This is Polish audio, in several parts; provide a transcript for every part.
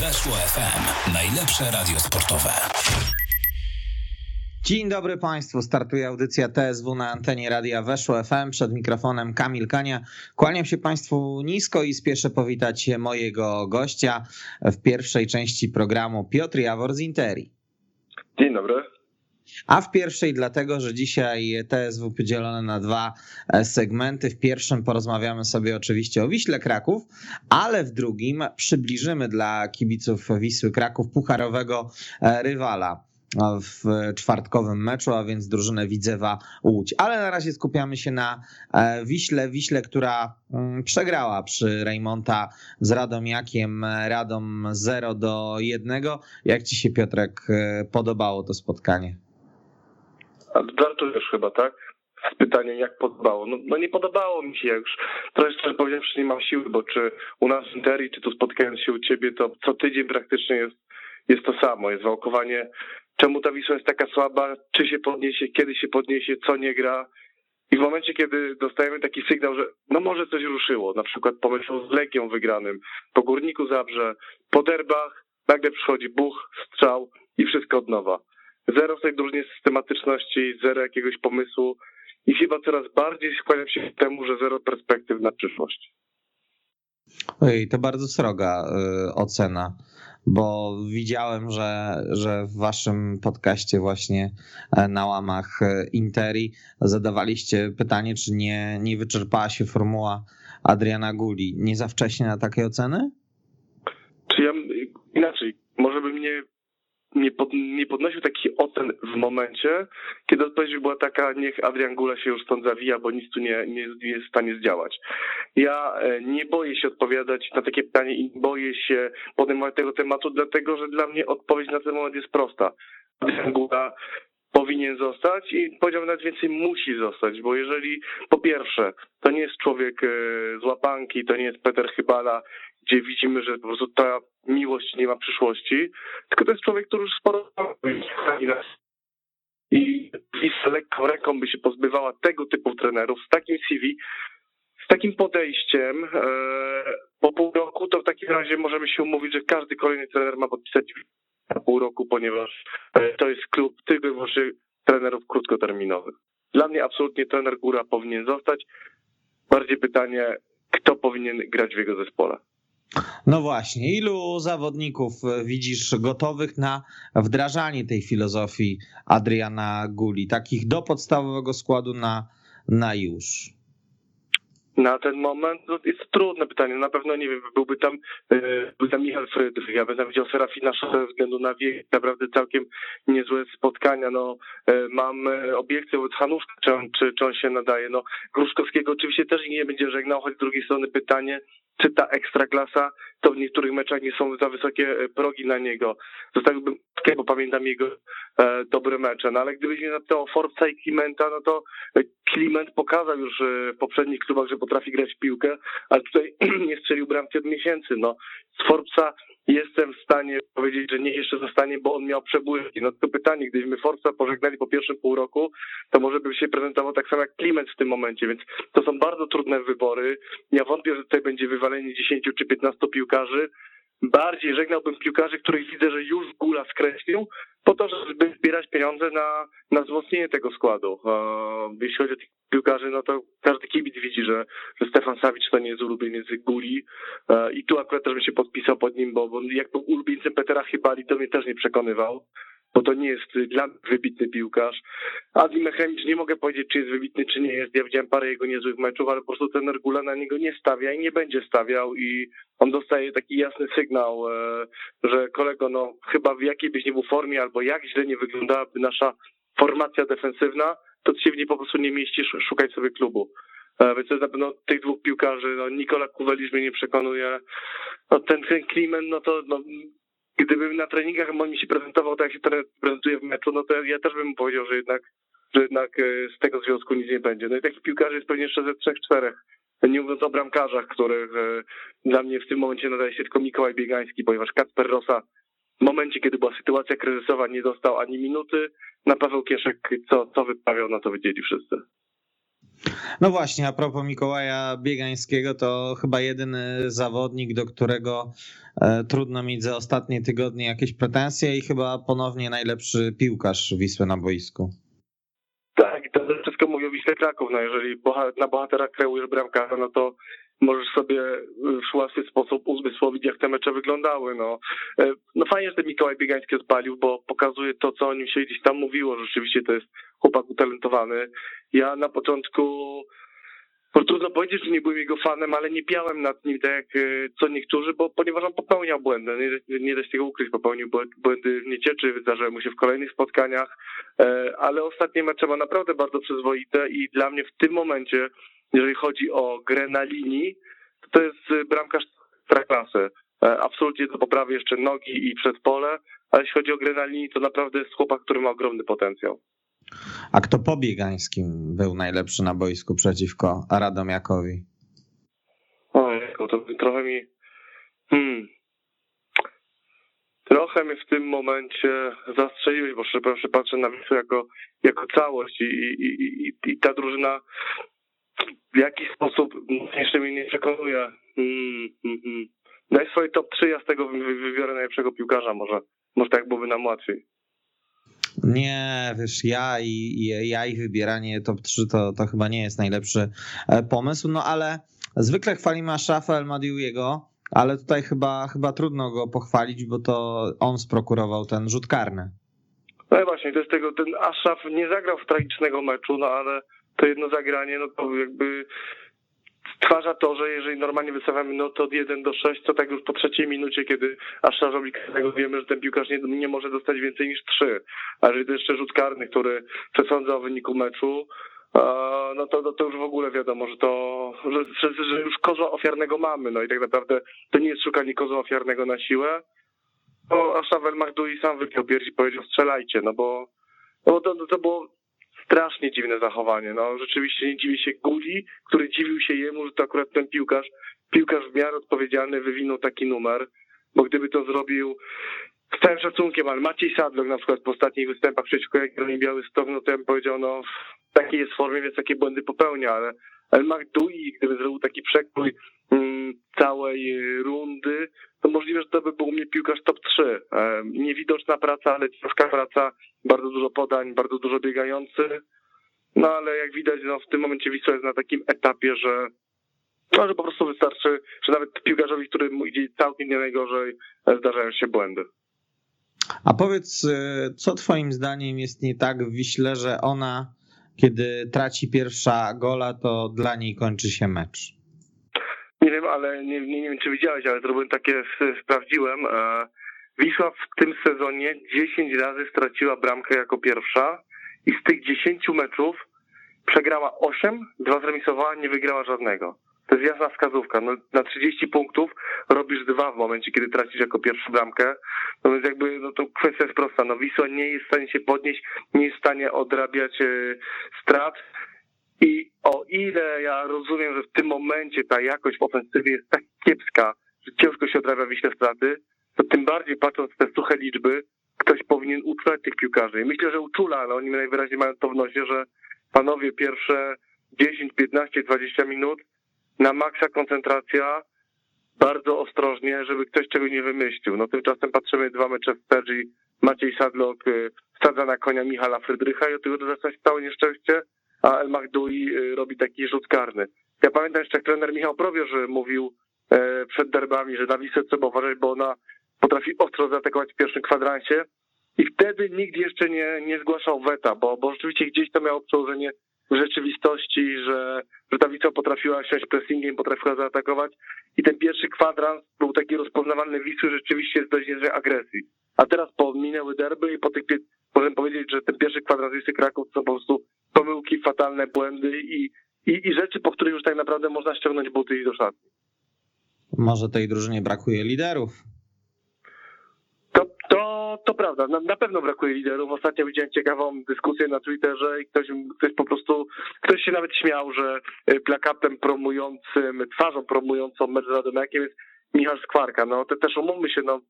Weszło FM. Najlepsze radio sportowe. Dzień dobry Państwu, startuje audycja TSW na antenie Radia Weszło FM, przed mikrofonem Kamil Kania. Kłaniam się Państwu nisko i spieszę powitać mojego gościa w pierwszej części programu Piotr Jawor z Interi. Dzień dobry. A w pierwszej dlatego, że dzisiaj TSW podzielone na dwa segmenty. W pierwszym porozmawiamy sobie oczywiście o Wiśle Kraków, ale w drugim przybliżymy dla kibiców Wisły Kraków pucharowego rywala w czwartkowym meczu, a więc drużynę Widzewa Łódź. Ale na razie skupiamy się na Wiśle, Wiśle, która przegrała przy Rejmonta z Radomiakiem, Radom 0 do 1. Jak ci się Piotrek podobało to spotkanie? Żartujesz chyba, tak? Z pytaniem, jak podobało. No, no nie podobało mi się, jak już trochę szczerze powiedziawszy, nie mam siły, bo czy u nas w Interi, czy tu spotykając się u ciebie, to co tydzień praktycznie jest, jest to samo, jest wałkowanie, czemu ta Wisła jest taka słaba, czy się podniesie, kiedy się podniesie, co nie gra. I w momencie, kiedy dostajemy taki sygnał, że no może coś ruszyło, na przykład po meczu z Legią wygranym, po Górniku Zabrze, po derbach, nagle przychodzi buch, strzał i wszystko od nowa. Zero w tej drużynie systematyczności, zero jakiegoś pomysłu i chyba coraz bardziej skłaniam się k temu, że zero perspektyw na przyszłość. Ojej, to bardzo sroga y, ocena, bo widziałem, że, że w waszym podcaście właśnie na łamach Interi zadawaliście pytanie, czy nie, nie wyczerpała się formuła Adriana Guli. Nie za wcześnie na takie oceny? Czy ja inaczej, może bym nie nie, pod, nie podnosił takich ocen w momencie, kiedy odpowiedź była taka, niech Adrian Gula się już stąd zawija, bo nic tu nie, nie, nie jest w stanie zdziałać. Ja nie boję się odpowiadać na takie pytanie i boję się podejmować tego tematu, dlatego że dla mnie odpowiedź na ten moment jest prosta. Adrian Gula powinien zostać i powiedziałbym nawet więcej musi zostać, bo jeżeli po pierwsze to nie jest człowiek z łapanki, to nie jest Peter Chybala, gdzie widzimy, że po prostu ta miłość nie ma przyszłości, tylko to jest człowiek, który już sporo i z lekką ręką by się pozbywała tego typu trenerów z takim CV, z takim podejściem po pół roku, to w takim razie możemy się umówić, że każdy kolejny trener ma podpisać na pół roku, ponieważ to jest klub tylko i trenerów krótkoterminowych. Dla mnie absolutnie trener Góra powinien zostać. Bardziej pytanie, kto powinien grać w jego zespole. No właśnie, ilu zawodników widzisz gotowych na wdrażanie tej filozofii Adriana Guli, takich do podstawowego składu na, na już? Na ten moment no, jest trudne pytanie. Na pewno nie wiem, byłby tam, byłby tam Michał Frydrych, ja bym widział Serafina ze względu na wiek, naprawdę całkiem niezłe spotkania. No, mam obiekcję wobec Hanuszka, czy on, czy, czy on się nadaje. No, Gruszkowskiego oczywiście też nie będzie żegnał, choć z drugiej strony pytanie, czy ta ekstraklasa, to w niektórych meczach nie są za wysokie progi na niego. Zostawiłbym, bo pamiętam jego e, dobre mecze, no ale gdybyś mnie zapytał o Forbesa i Klimenta, no to Kliment pokazał już w poprzednich klubach, że potrafi grać w piłkę, ale tutaj nie strzelił bramki od miesięcy. No, z Forbesa jestem w stanie powiedzieć, że niech jeszcze zostanie, bo on miał przebłyski. No to pytanie, gdybyśmy Forza pożegnali po pierwszym pół roku, to może by się prezentował tak samo jak Kliment w tym momencie, więc to są bardzo trudne wybory. Ja wątpię, że tutaj będzie wywalenie 10 czy 15 piłkarzy. Bardziej żegnałbym piłkarzy, których widzę, że już Gula skreślił, po to, żeby zbierać pieniądze na, na wzmocnienie tego składu. Jeśli chodzi o tych piłkarzy, no to każdy kibic widzi, że, że Stefan Sawicz to nie jest ulubieniec Guli i tu akurat też bym się podpisał pod nim, bo, bo jak był ulubieńcem Petera Chybali, to mnie też nie przekonywał bo to nie jest dla wybitny piłkarz. Adi Mechemicz nie mogę powiedzieć, czy jest wybitny, czy nie jest. Ja widziałem parę jego niezłych meczów, ale po prostu ten Gula na niego nie stawia i nie będzie stawiał i on dostaje taki jasny sygnał, że kolego, no chyba w jakiej byś nie był formie albo jak źle nie wyglądałaby nasza formacja defensywna, to ty się w niej po prostu nie mieścisz, szukaj sobie klubu. Więc to jest na pewno tych dwóch piłkarzy, no Nikola Kuwelisz mnie nie przekonuje, no ten, ten Klimen, no to no, gdybym na treningach on mi się prezentował tak, jak się prezentuje w meczu, no to ja też bym powiedział, że jednak, że jednak z tego związku nic nie będzie. No i takich piłkarzy jest pewnie jeszcze ze trzech, czterech. Nie mówiąc o bramkarzach, których dla mnie w tym momencie nadaje się tylko Mikołaj Biegański, ponieważ Kacper Rosa w momencie, kiedy była sytuacja kryzysowa, nie dostał ani minuty. Na Paweł Kieszek, co, co wyprawiał, no to wiedzieli wszyscy. No właśnie, a propos Mikołaja Biegańskiego, to chyba jedyny zawodnik, do którego e, trudno mieć za ostatnie tygodnie jakieś pretensje i chyba ponownie najlepszy piłkarz Wisły na boisku. Tak, to wszystko mówi o Wiśle Kraków. No jeżeli na bohatera kreujesz bramkarza, no to możesz sobie w łatwy sposób uzmysłowić, jak te mecze wyglądały. No, e, no fajnie, że ten Mikołaj Biegański odpalił, bo pokazuje to, co o nim się gdzieś tam mówiło. Rzeczywiście to jest chłopak utalentowany. Ja na początku bo trudno powiedzieć, że nie byłem jego fanem, ale nie piałem nad nim tak jak e, co niektórzy, bo ponieważ on popełniał błędy, nie, nie da się tego ukryć, popełnił błędy w niecieczy, wydarzały mu się w kolejnych spotkaniach, e, ale ostatnie mecze ma naprawdę bardzo przyzwoite i dla mnie w tym momencie, jeżeli chodzi o grę na linii, to, to jest bramkarz klasy. E, absolutnie do poprawy jeszcze nogi i przedpole, ale jeśli chodzi o grę na linii, to naprawdę jest chłopak, który ma ogromny potencjał. A kto po Biegańskim był najlepszy na boisku przeciwko Radomiakowi? Oj, to trochę mi... Hmm. Trochę mnie w tym momencie zastrzeliłeś, bo szczerze patrzę na Wisłę jako, jako całość i, i, i, i ta drużyna w jakiś sposób jeszcze mnie nie przekonuje. Hmm, hmm, hmm. Daj swoje top 3, ja z tego wybiorę najlepszego piłkarza może. Może tak byłoby nam łatwiej. Nie, wiesz, ja i, ja i wybieranie top 3 to, to chyba nie jest najlepszy e, pomysł, no ale zwykle chwalimy Ashafa El Madiuiego, ale tutaj chyba, chyba trudno go pochwalić, bo to on sprokurował ten rzut karny. No i właśnie, to jest tego, ten Ashraf nie zagrał w tragicznego meczu, no ale to jedno zagranie, no to jakby stwarza to, że jeżeli normalnie wystawiamy notę od 1 do 6, to tak już po trzeciej minucie, kiedy aż robi karnego, wiemy, że ten piłkarz nie, nie może dostać więcej niż 3. A jeżeli to jeszcze rzut karny, który przesądza o wyniku meczu, no to, to, to już w ogóle wiadomo, że to, że, że już kozła ofiarnego mamy, no i tak naprawdę to nie jest szukanie kozła ofiarnego na siłę, no, a Szavel Machdui sam wypiął pierś i powiedział strzelajcie, no bo, no to, to było strasznie dziwne zachowanie. No rzeczywiście nie dziwi się Guli, który dziwił się jemu, że to akurat ten piłkarz, piłkarz w miarę odpowiedzialny wywinął taki numer, bo gdyby to zrobił z całym szacunkiem, ale Maciej Sadlok na przykład po ostatnich występach przeciwko Jagiellonii Białystok, no to ja bym powiedział, no w takiej jest formie, więc takie błędy popełnia, ale El Magdui, gdyby zrobił taki przekrój mm, całej rundy, to możliwe, że to by był u mnie piłkarz top 3. E, niewidoczna praca, ale ciężka praca, bardzo dużo podań, bardzo dużo biegający. No ale jak widać, no, w tym momencie Wisła jest na takim etapie, że no, że po prostu wystarczy, że nawet piłkarzowi, który idzie całkiem nie najgorzej, zdarzają się błędy. A powiedz, e, co twoim zdaniem jest nie tak w Wiśle, że ona, kiedy traci pierwsza gola, to dla niej kończy się mecz? Nie wiem, ale nie, nie, nie wiem, czy widziałeś, ale zrobiłem takie, sprawdziłem. E, Wisła w tym sezonie 10 razy straciła bramkę jako pierwsza i z tych 10 meczów przegrała 8, dwa zremisowała, nie wygrała żadnego. To jest jasna wskazówka. No, na 30 punktów robisz dwa w momencie, kiedy tracisz jako pierwszą bramkę. No więc jakby no to kwestia jest prosta. No Wisła nie jest w stanie się podnieść, nie jest w stanie odrabiać e, strat. I o ile ja rozumiem, że w tym momencie ta jakość w ofensywie jest tak kiepska, że ciężko się odrabia Wiśle straty, to tym bardziej patrząc te suche liczby, ktoś powinien uczulać tych piłkarzy. I myślę, że uczula, ale oni najwyraźniej mają to w nosie, że panowie pierwsze 10, 15, 20 minut na maksa koncentracja, bardzo ostrożnie, żeby ktoś czego nie wymyślił. No tymczasem patrzymy dwa mecze w Perzi, Maciej Sadlok y, wsadza na konia Michala Frydrycha i od tego zaczyna całe nieszczęście, a El Magdui y, robi taki rzut karny. Ja pamiętam jeszcze, jak trener Michał Probierz mówił e, przed derbami, że na Wisłę trzeba uważać, bo ona potrafi ostro zaatakować w pierwszym kwadransie i wtedy nikt jeszcze nie, nie zgłaszał weta, bo, bo rzeczywiście gdzieś to miało przełożenie rzeczywistości, że, że ta Wisła potrafiła siąść pressingiem, potrafiła zaatakować i ten pierwszy kwadrans był taki rozpoznawalny Wisły rzeczywiście z dość niezłej agresji. A teraz po minęły derby i po tych, możemy powiedzieć, że ten pierwszy kwadrans Wisły Kraków to po prostu pomyłki, fatalne błędy i, i, i rzeczy, po których już tak naprawdę można ściągnąć buty i do szatni. Może tej drużynie brakuje liderów? To, to, prawda, na, na, pewno brakuje liderów. Ostatnio widziałem ciekawą dyskusję na Twitterze i ktoś, ktoś po prostu, ktoś się nawet śmiał, że y, plakatem promującym, twarzą promującą mecz z Radomiakiem jest Michał Skwarka. No to też umówmy się, no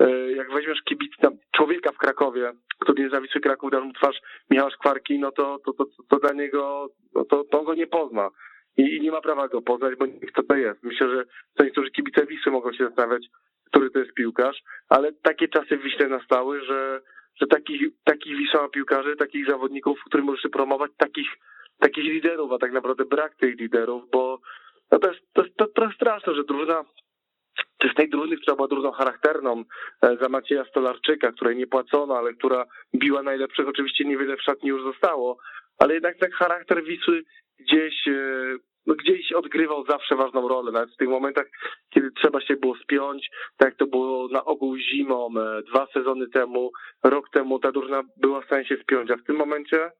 e, jak weźmiesz kibic, tam, człowieka w Krakowie, który niezawisły Kraków, dasz mu twarz Michała Szkwarki, no to, to, to, to dla niego, no to, to on go nie pozna. I, I nie ma prawa go poznać, bo kto to jest. Myślę, że to niektórzy kibice Wisły mogą się zastanawiać, który to jest piłkarz, ale takie czasy w Wiśle nastały, że, że takich, takich Wisła piłkarzy, takich zawodników, których możesz promować, takich, takich liderów, a tak naprawdę brak tych liderów, bo no to, jest, to, to, to jest straszne, że drużyna czy z tej drużyny, która była drużyną charakterną e, za Macieja Stolarczyka, której nie płacono, ale która biła najlepszych, oczywiście niewiele w szatni już zostało, ale jednak ten charakter Wisły gdzieś, e, no gdzieś odgrywał zawsze ważną rolę, nawet w tych momentach, kiedy trzeba się było spiąć, tak jak to było na ogół zimą, e, dwa sezony temu, rok temu, ta drużyna była w stanie się spiąć, a w tym momencie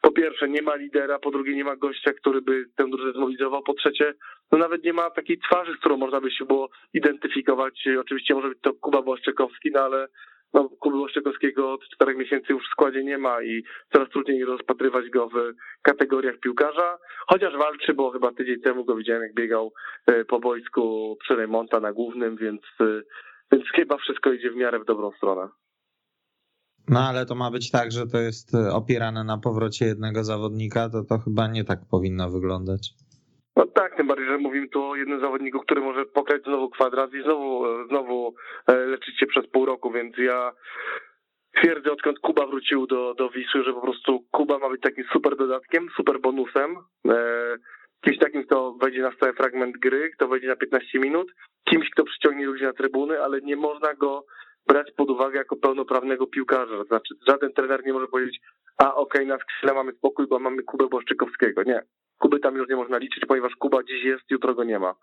po pierwsze nie ma lidera, po drugie nie ma gościa, który by tę drużynę zmobilizował, po trzecie no nawet nie ma takiej twarzy, z którą można by się było identyfikować. Oczywiście może być to Kuba Błaszczykowski, no ale no, Kuby Błaszczykowskiego od czterech miesięcy już w składzie nie ma i coraz trudniej rozpatrywać go w kategoriach piłkarza, chociaż walczy, bo chyba tydzień temu go widziałem, jak biegał e, po boisku przy Remonta na głównym, więc, e, więc chyba wszystko idzie w miarę w dobrą stronę. No ale to ma być tak, że to jest e, opierane na powrocie jednego zawodnika, to to chyba nie tak powinno wyglądać. No tak, tym bardziej, że mówimy tu o jednym zawodniku, który może pokrać znowu kwadrat i znowu, znowu e, leczyć się przez pół roku, więc ja twierdzę, odkąd Kuba wrócił do, do Wisły, że po prostu Kuba ma być takim super dodatkiem, super bonusem. E, kimś takim, kto wejdzie na stały fragment gry, kto wejdzie na 15 minut, kimś, kto przyciągnie ludzi na trybuny, ale nie można go brać pod uwagę jako pełnoprawnego piłkarza. Znaczy, żaden trener nie może powiedzieć, a okej, okay, na skrzydle mamy spokój, bo mamy Kubę Błaszczykowskiego. Nie. Kuby tam już nie można liczyć, ponieważ Kuba dziś jest, jutro go nie ma.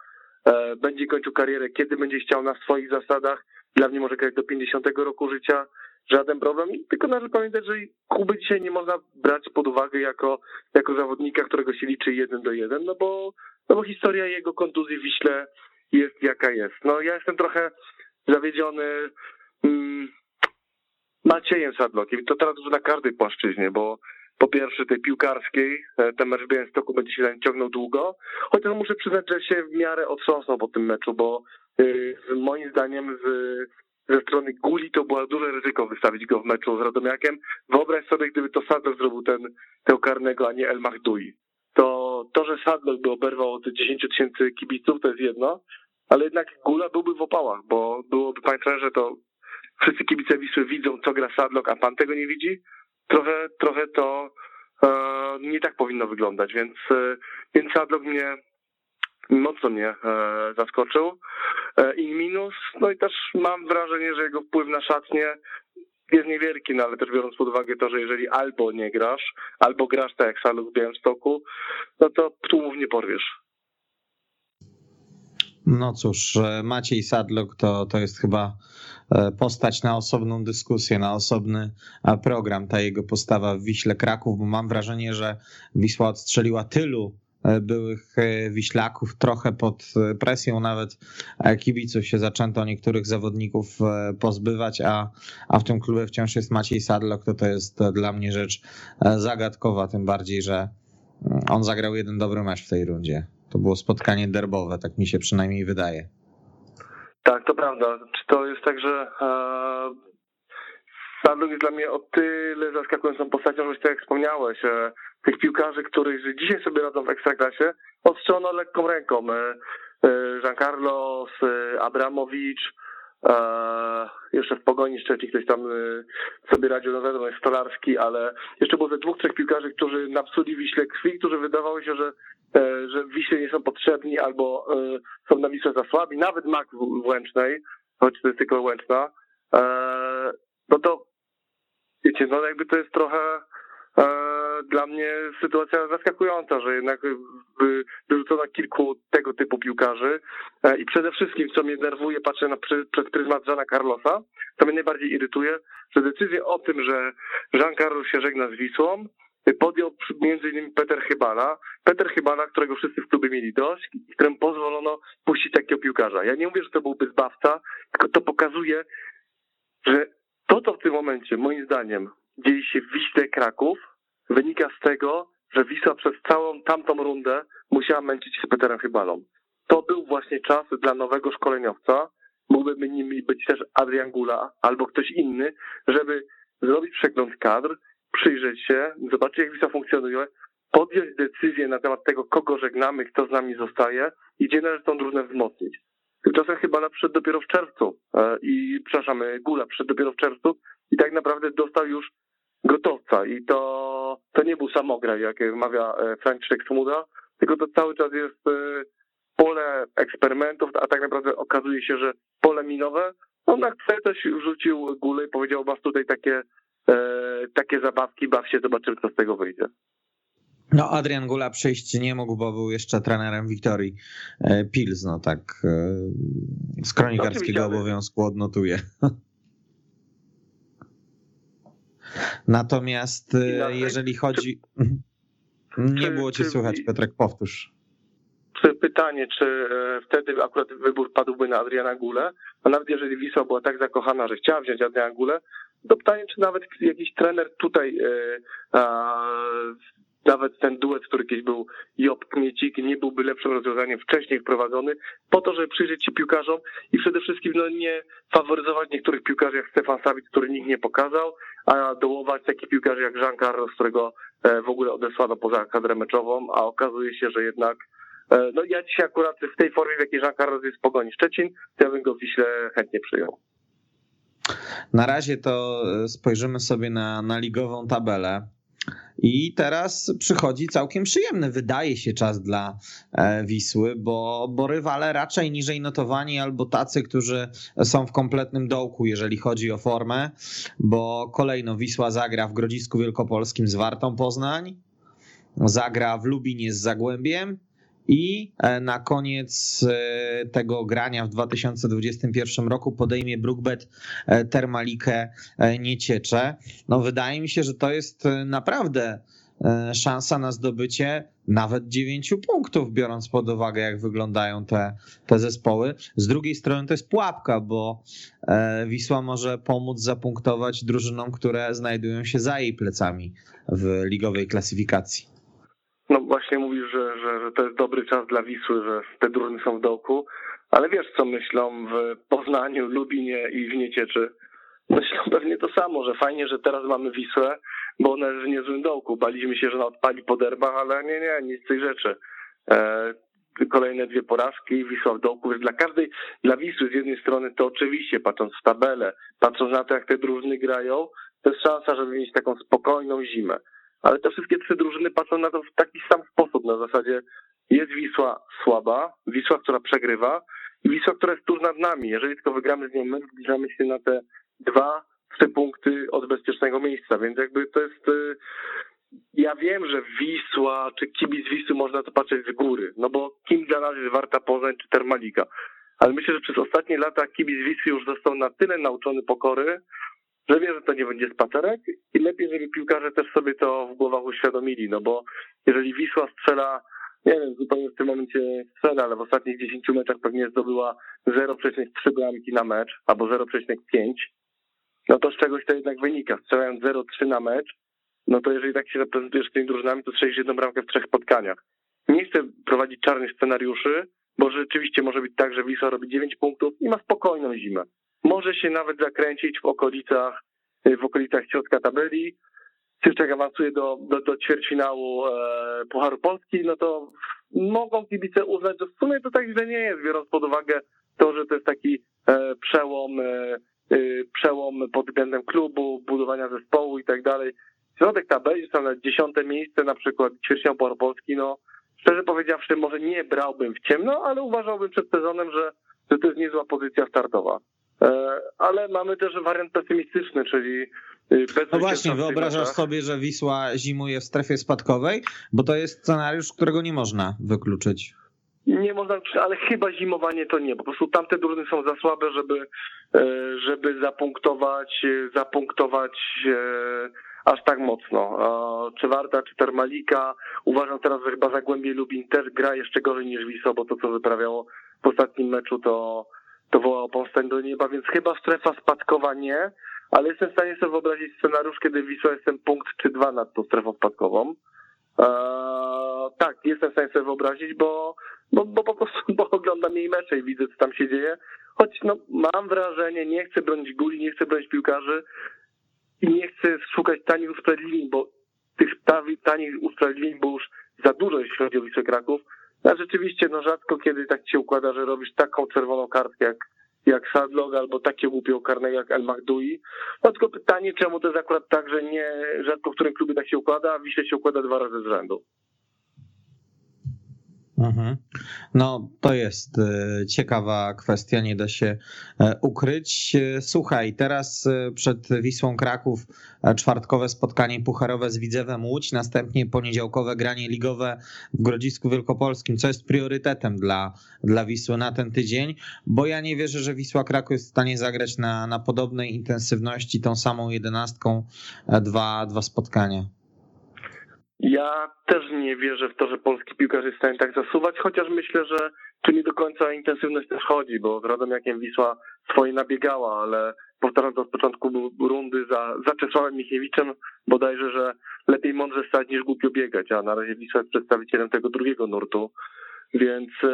E, będzie kończył karierę, kiedy będzie chciał na swoich zasadach. Dla mnie może grać do 50 roku życia. Żaden problem. Tylko należy pamiętać, że Kuby dzisiaj nie można brać pod uwagę jako, jako zawodnika, którego się liczy jeden do jeden, no bo, no bo historia jego kontuzji w Wiśle jest jaka jest. No ja jestem trochę zawiedziony mm, Maciejem Sadlokiem. To teraz już na każdej płaszczyźnie, bo po pierwsze tej piłkarskiej, e, ten mecz w Białymstoku będzie się ciągnął długo, chociaż muszę przyznać, że się w miarę otrząsnął po tym meczu, bo y, moim zdaniem z, ze strony Guli to było duże ryzyko wystawić go w meczu z Radomiakiem. Wyobraź sobie, gdyby to Sadlok zrobił ten, tego karnego, a nie El Mahdui. To, to, że Sadlok by oberwał od 10 tysięcy kibiców, to jest jedno, ale jednak Gula byłby w opałach, bo byłoby, panie że to wszyscy kibice Wisły widzą, co gra Sadlok, a pan tego nie widzi, trochę, trochę to e, nie tak powinno wyglądać, więc, e, więc Sadlock mnie mocno mnie e, zaskoczył. I minus, no i też mam wrażenie, że jego wpływ na szatnię jest niewielki, no ale też biorąc pod uwagę to, że jeżeli albo nie grasz, albo grasz tak jak Sadlock w Białymstoku, no to tłumów nie porwiesz. No cóż, Maciej Sadlok to, to jest chyba e, postać na osobną dyskusję, na osobny e, program, ta jego postawa w Wiśle Kraków, bo mam wrażenie, że Wisła odstrzeliła tylu e, byłych Wiślaków, trochę pod presją nawet kibiców się zaczęto niektórych zawodników pozbywać, a, a w tym klubie wciąż jest Maciej Sadlok, to to jest dla mnie rzecz zagadkowa, tym bardziej, że mm, on zagrał jeden dobry mecz w tej rundzie. To było spotkanie derbowe, tak mi się przynajmniej wydaje. Tak, to prawda. Czy to jest tak, że Sadluk jest dla mnie o tyle zaskakującą postacią, że tak jak wspomniałeś, e, tych piłkarzy, których dzisiaj sobie radzą w Ekstraklasie, odstrzelono lekką ręką. E, e, jeszcze w Pogoni Szczecin ktoś tam sobie radził, no wiadomo, jest Stolarski, ale jeszcze było ze dwóch, trzech piłkarzy, którzy napsuli Wiśle krwi, którzy wydawało się, że E, że Wiśle nie są potrzebni albo e, są na Wisle za słabi, nawet Mak w Łęcznej, choć to jest tylko Łęczna, e, no to wiecie, no jakby to jest trochę dla mnie sytuacja zaskakująca, że jednak wyrzucono kilku tego typu piłkarzy i przede wszystkim, co mnie nerwuje, patrzę na, przez pryzmat Żana Carlosa, co mnie najbardziej irytuje, że decyzję o tym, że Jean Carlos się żegna z Wisłą, podjął między innymi Peter Chybala. Peter Chybala, którego wszyscy w klubie mieli dość i któremu pozwolono puścić takiego piłkarza. Ja nie mówię, że to byłby zbawca, tylko to pokazuje, że to, co w tym momencie, moim zdaniem, dzieje się w Wiśle Kraków, wynika z tego, że Wisła przez całą tamtą rundę musiała męczyć się Peterem Chybalą. To był właśnie czas dla nowego szkoleniowca, mógłby nim być też Adrian Gula albo ktoś inny, żeby zrobić przegląd kadr, przyjrzeć się, zobaczyć jak Wisła funkcjonuje, podjąć decyzję na temat tego, kogo żegnamy, kto z nami zostaje i gdzie należy tą drużynę wzmocnić. Tymczasem chyba przyszedł dopiero w czerwcu e, i, przepraszam, Gula przyszedł dopiero w czerwcu i tak naprawdę dostał już gotowca i to, to nie był samograj, jak mawia e, Franciszek Smuda, tylko to cały czas jest e, pole eksperymentów, a tak naprawdę okazuje się, że pole minowe. On na chce też rzucił gulę i powiedział, masz tutaj takie, e, takie zabawki, baw się, zobaczymy, co z tego wyjdzie. No, Adrian Gula przyjść nie mógł, bo był jeszcze trenerem Wiktorii Pils, no tak z kronikarskiego no, obowiązku odnotuję. Natomiast jeżeli chodzi... Nie było cię słychać, Piotrek, powtórz. Pytanie, czy e, wtedy akurat wybór padłby na Adriana Gulę, a nawet jeżeli Wisła była tak zakochana, że chciała wziąć Adriana Gulę, to pytanie, czy nawet jakiś trener tutaj, e, nawet ten duet, który kiedyś był Job Kmiecik, nie byłby lepszym rozwiązaniem wcześniej wprowadzony, po to, żeby przyjrzeć się piłkarzom i przede wszystkim no, nie faworyzować niektórych piłkarzy jak Stefan Sawic, który nikt nie pokazał, a dołować takich piłkarzy jak Jean Carlos, którego e, w ogóle odesłano poza kadrę meczową, a okazuje się, że jednak E, no ja dzisiaj akurat w tej formie, w jakiej Jean Carlos jest w Pogoni Szczecin, to ja bym go w Wiśle chętnie przyjął. Na razie to e, spojrzymy sobie na, na ligową tabelę. I teraz przychodzi całkiem przyjemny, wydaje się, czas dla e, Wisły, bo, bo rywale raczej niżej notowani albo tacy, którzy są w kompletnym dołku, jeżeli chodzi o formę, bo kolejno Wisła zagra w Grodzisku Wielkopolskim z Wartą Poznań, zagra w Lubinie z Zagłębiem i e, na koniec e, tego grania w 2021 roku podejmie Brookbet e, Termalikę Nieciecze. No wydaje mi się, że to jest naprawdę szansa na zdobycie nawet 9 punktów, biorąc pod uwagę, jak wyglądają te, te zespoły. Z drugiej strony to jest pułapka, bo Wisła może pomóc zapunktować drużynom, które znajdują się za jej plecami w ligowej klasyfikacji. No właśnie mówisz, że, że, że to jest dobry czas dla Wisły, że te drużyny są w dołku, ale wiesz co myślą w Poznaniu, Lubinie i w Niecieczy? Myślą pewnie to samo, że fajnie, że teraz mamy Wisłę, bo ona jest w niezłym dołku. Baliśmy się, że ona odpali po derbach, ale nie, nie, nic z tych rzeczy. E, kolejne dwie porażki, Wisła w dołku. Więc dla każdej, dla Wisły z jednej strony to oczywiście, patrząc w tabelę, patrząc na to, jak te drużyny grają, to jest szansa, żeby mieć taką spokojną zimę ale te wszystkie trzy drużyny patrzą na to w taki sam sposób, na zasadzie jest Wisła słaba, Wisła, która przegrywa i Wisła, która jest tuż nad nami. Jeżeli tylko wygramy z nią, my zbliżamy się na te dwa, trzy punkty od bezpiecznego miejsca, więc jakby to jest... Y, ja wiem, że Wisła, czy kibic Wisły można to patrzeć z góry, no bo kim dla nas jest Warta Poznań czy Termalika. Ale myślę, że przez ostatnie lata kibic Wisły już został na tyle nauczony pokory, że wie, że to nie będzie spacerek i lepiej, żeby piłkarze też sobie to w głowach uświadomili, no bo jeżeli Wisła strzela, nie wiem, zupełnie w tym momencie strzela, ale w ostatnich 10 meczach pewnie zdobyła 0,3 bramki na mecz albo 0,5, no to z czegoś to jednak wynika. Strzelając 0,3 na mecz, no to jeżeli tak się reprezentujesz tymi drużynami, to strzelisz jedną bramkę w trzech spotkaniach. Nie chcę prowadzić czarnych scenariuszy, bo rzeczywiście może być tak, że Wisła robi 9 punktów i ma spokojną zimę może się nawet zakręcić w okolicach, w okolicach środka tabeli. Cieszczak awansuje do, do, do ćwierćfinału e, Pucharu Polski, no to mogą kibice uznać, że w sumie to tak źle nie jest, biorąc pod uwagę to, że to jest taki e, przełom, e przełom pod względem klubu, budowania zespołu i tak dalej. Środek tabeli, tam na dziesiąte miejsce, na przykład ćwierćfinał Pucharu Polski, no szczerze powiedziawszy, może nie brałbym w ciemno, ale uważałbym przed sezonem, że, że to jest niezła pozycja startowa. E, ale mamy też wariant pesymistyczny, czyli bez No właśnie, wyobrażasz sobie, że Wisła zimuje w strefie spadkowej, bo to jest scenariusz, którego nie można wykluczyć. Nie można, ale chyba zimowanie to nie. Po prostu tamte drużyny są za słabe, żeby, e, żeby zapunktować, zapunktować e, aż tak mocno. Czy Warta, czy Termalika. Uważam teraz, że chyba Zagłębie Lubin też gra jeszcze gorzej niż Wisła, bo to, co wyprawiało w ostatnim meczu, to to wołało powstań do nieba, więc chyba strefa spadkowa nie, ale jestem w stanie sobie wyobrazić scenariusz, kiedy Wisła jestem punkt czy dwa nad tą strefą spadkową. Eee, tak, jestem w stanie sobie wyobrazić, bo, bo, bo po prostu bo oglądam jej mecze i widzę, co tam się dzieje. choć no, mam wrażenie, nie chcę bronić guli, nie chcę bronić piłkarzy i nie chcę szukać tanich usprawiedliwień, bo tych tanich usprawiedliwień było już za dużo, jeśli chodzi o Wisłę Kraków. A rzeczywiście, no rzadko kiedy tak się układa, że robisz taką czerwoną kartkę jak, jak Sadlog albo takiego głupiego karnego jak El Mahdui. No tylko pytanie, czemu to jest akurat tak, że nie rzadko w którym klubie tak się układa, a Wiśle się układa dwa razy z rzędu. Mhm. No, to jest e, ciekawa kwestia, nie da się e, ukryć. E, słuchaj, teraz przed Wisłą Kraków czwartkowe spotkanie pucharowe z Widzewem Łódź, następnie poniedziałkowe granie ligowe w Grodzisku Wielkopolskim, co jest priorytetem dla, dla Wisły na ten tydzień, bo ja nie wierzę, że Wisła Kraków jest w stanie zagrać na, na podobnej intensywności tą samą jedenastką dwa, dwa spotkania. Ja też nie wierzę w to, że polski piłkarz jest w stanie tak zasuwać, chociaż myślę, że tu nie do końca intensywność też chodzi, bo z Radomiakiem Wisła swoje nabiegała, ale powtarzam to z początku rundy za, za Czesławem Michiewiczem, bodajże, że lepiej mądrze stać niż głupio biegać, a na razie Wisła jest przedstawicielem tego drugiego nurtu, więc e,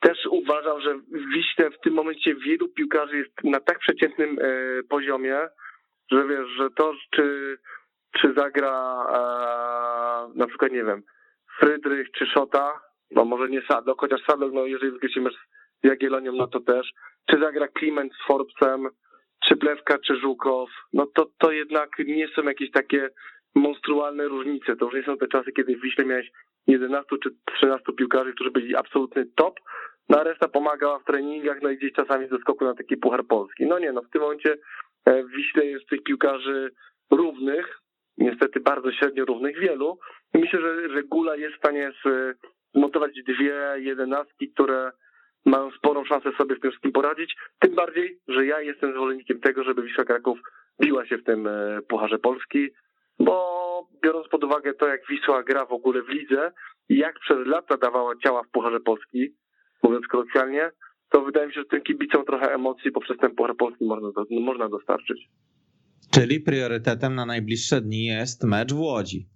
też uważam, że w Wiśle w tym momencie wielu piłkarzy jest na tak przeciętnym e, poziomie, że wiesz, że to, czy czy zagra e, na przykład, nie wiem, Frydrych czy Szota, no może nie Sadok, chociaż Sadok, no jeżeli wykreślimy z Jagiellonią, no to też, czy zagra Kliment z Forbesem, czy Plewka, czy Żukow, no to, to jednak nie są jakieś takie monstrualne różnice. To już nie są te czasy, kiedy w Wiśle miałeś 11 czy 13 piłkarzy, którzy byli absolutny top, no a reszta pomagała w treningach, no i gdzieś czasami ze skoku na taki Puchar Polski. No nie, no w tym momencie e, w Wiśle jest tych piłkarzy równych, niestety bardzo średnio równych wielu. I myślę, że, że Gula jest w stanie zmontować dwie jedenastki, które mają sporą szansę sobie z tym wszystkim poradzić. Tym bardziej, że ja jestem zwolennikiem tego, żeby Wisła Kraków biła się w tym e, Pucharze Polski, bo biorąc pod uwagę to, jak Wisła gra w ogóle w lidze i jak przez lata dawała ciała w Pucharze Polski, mówiąc kolokwialnie, to wydaje mi się, że tym kibicom trochę emocji poprzez ten Puchar Polski można, można dostarczyć. Czyli priorytetem na najbliższe dni jest mecz w Łodzi.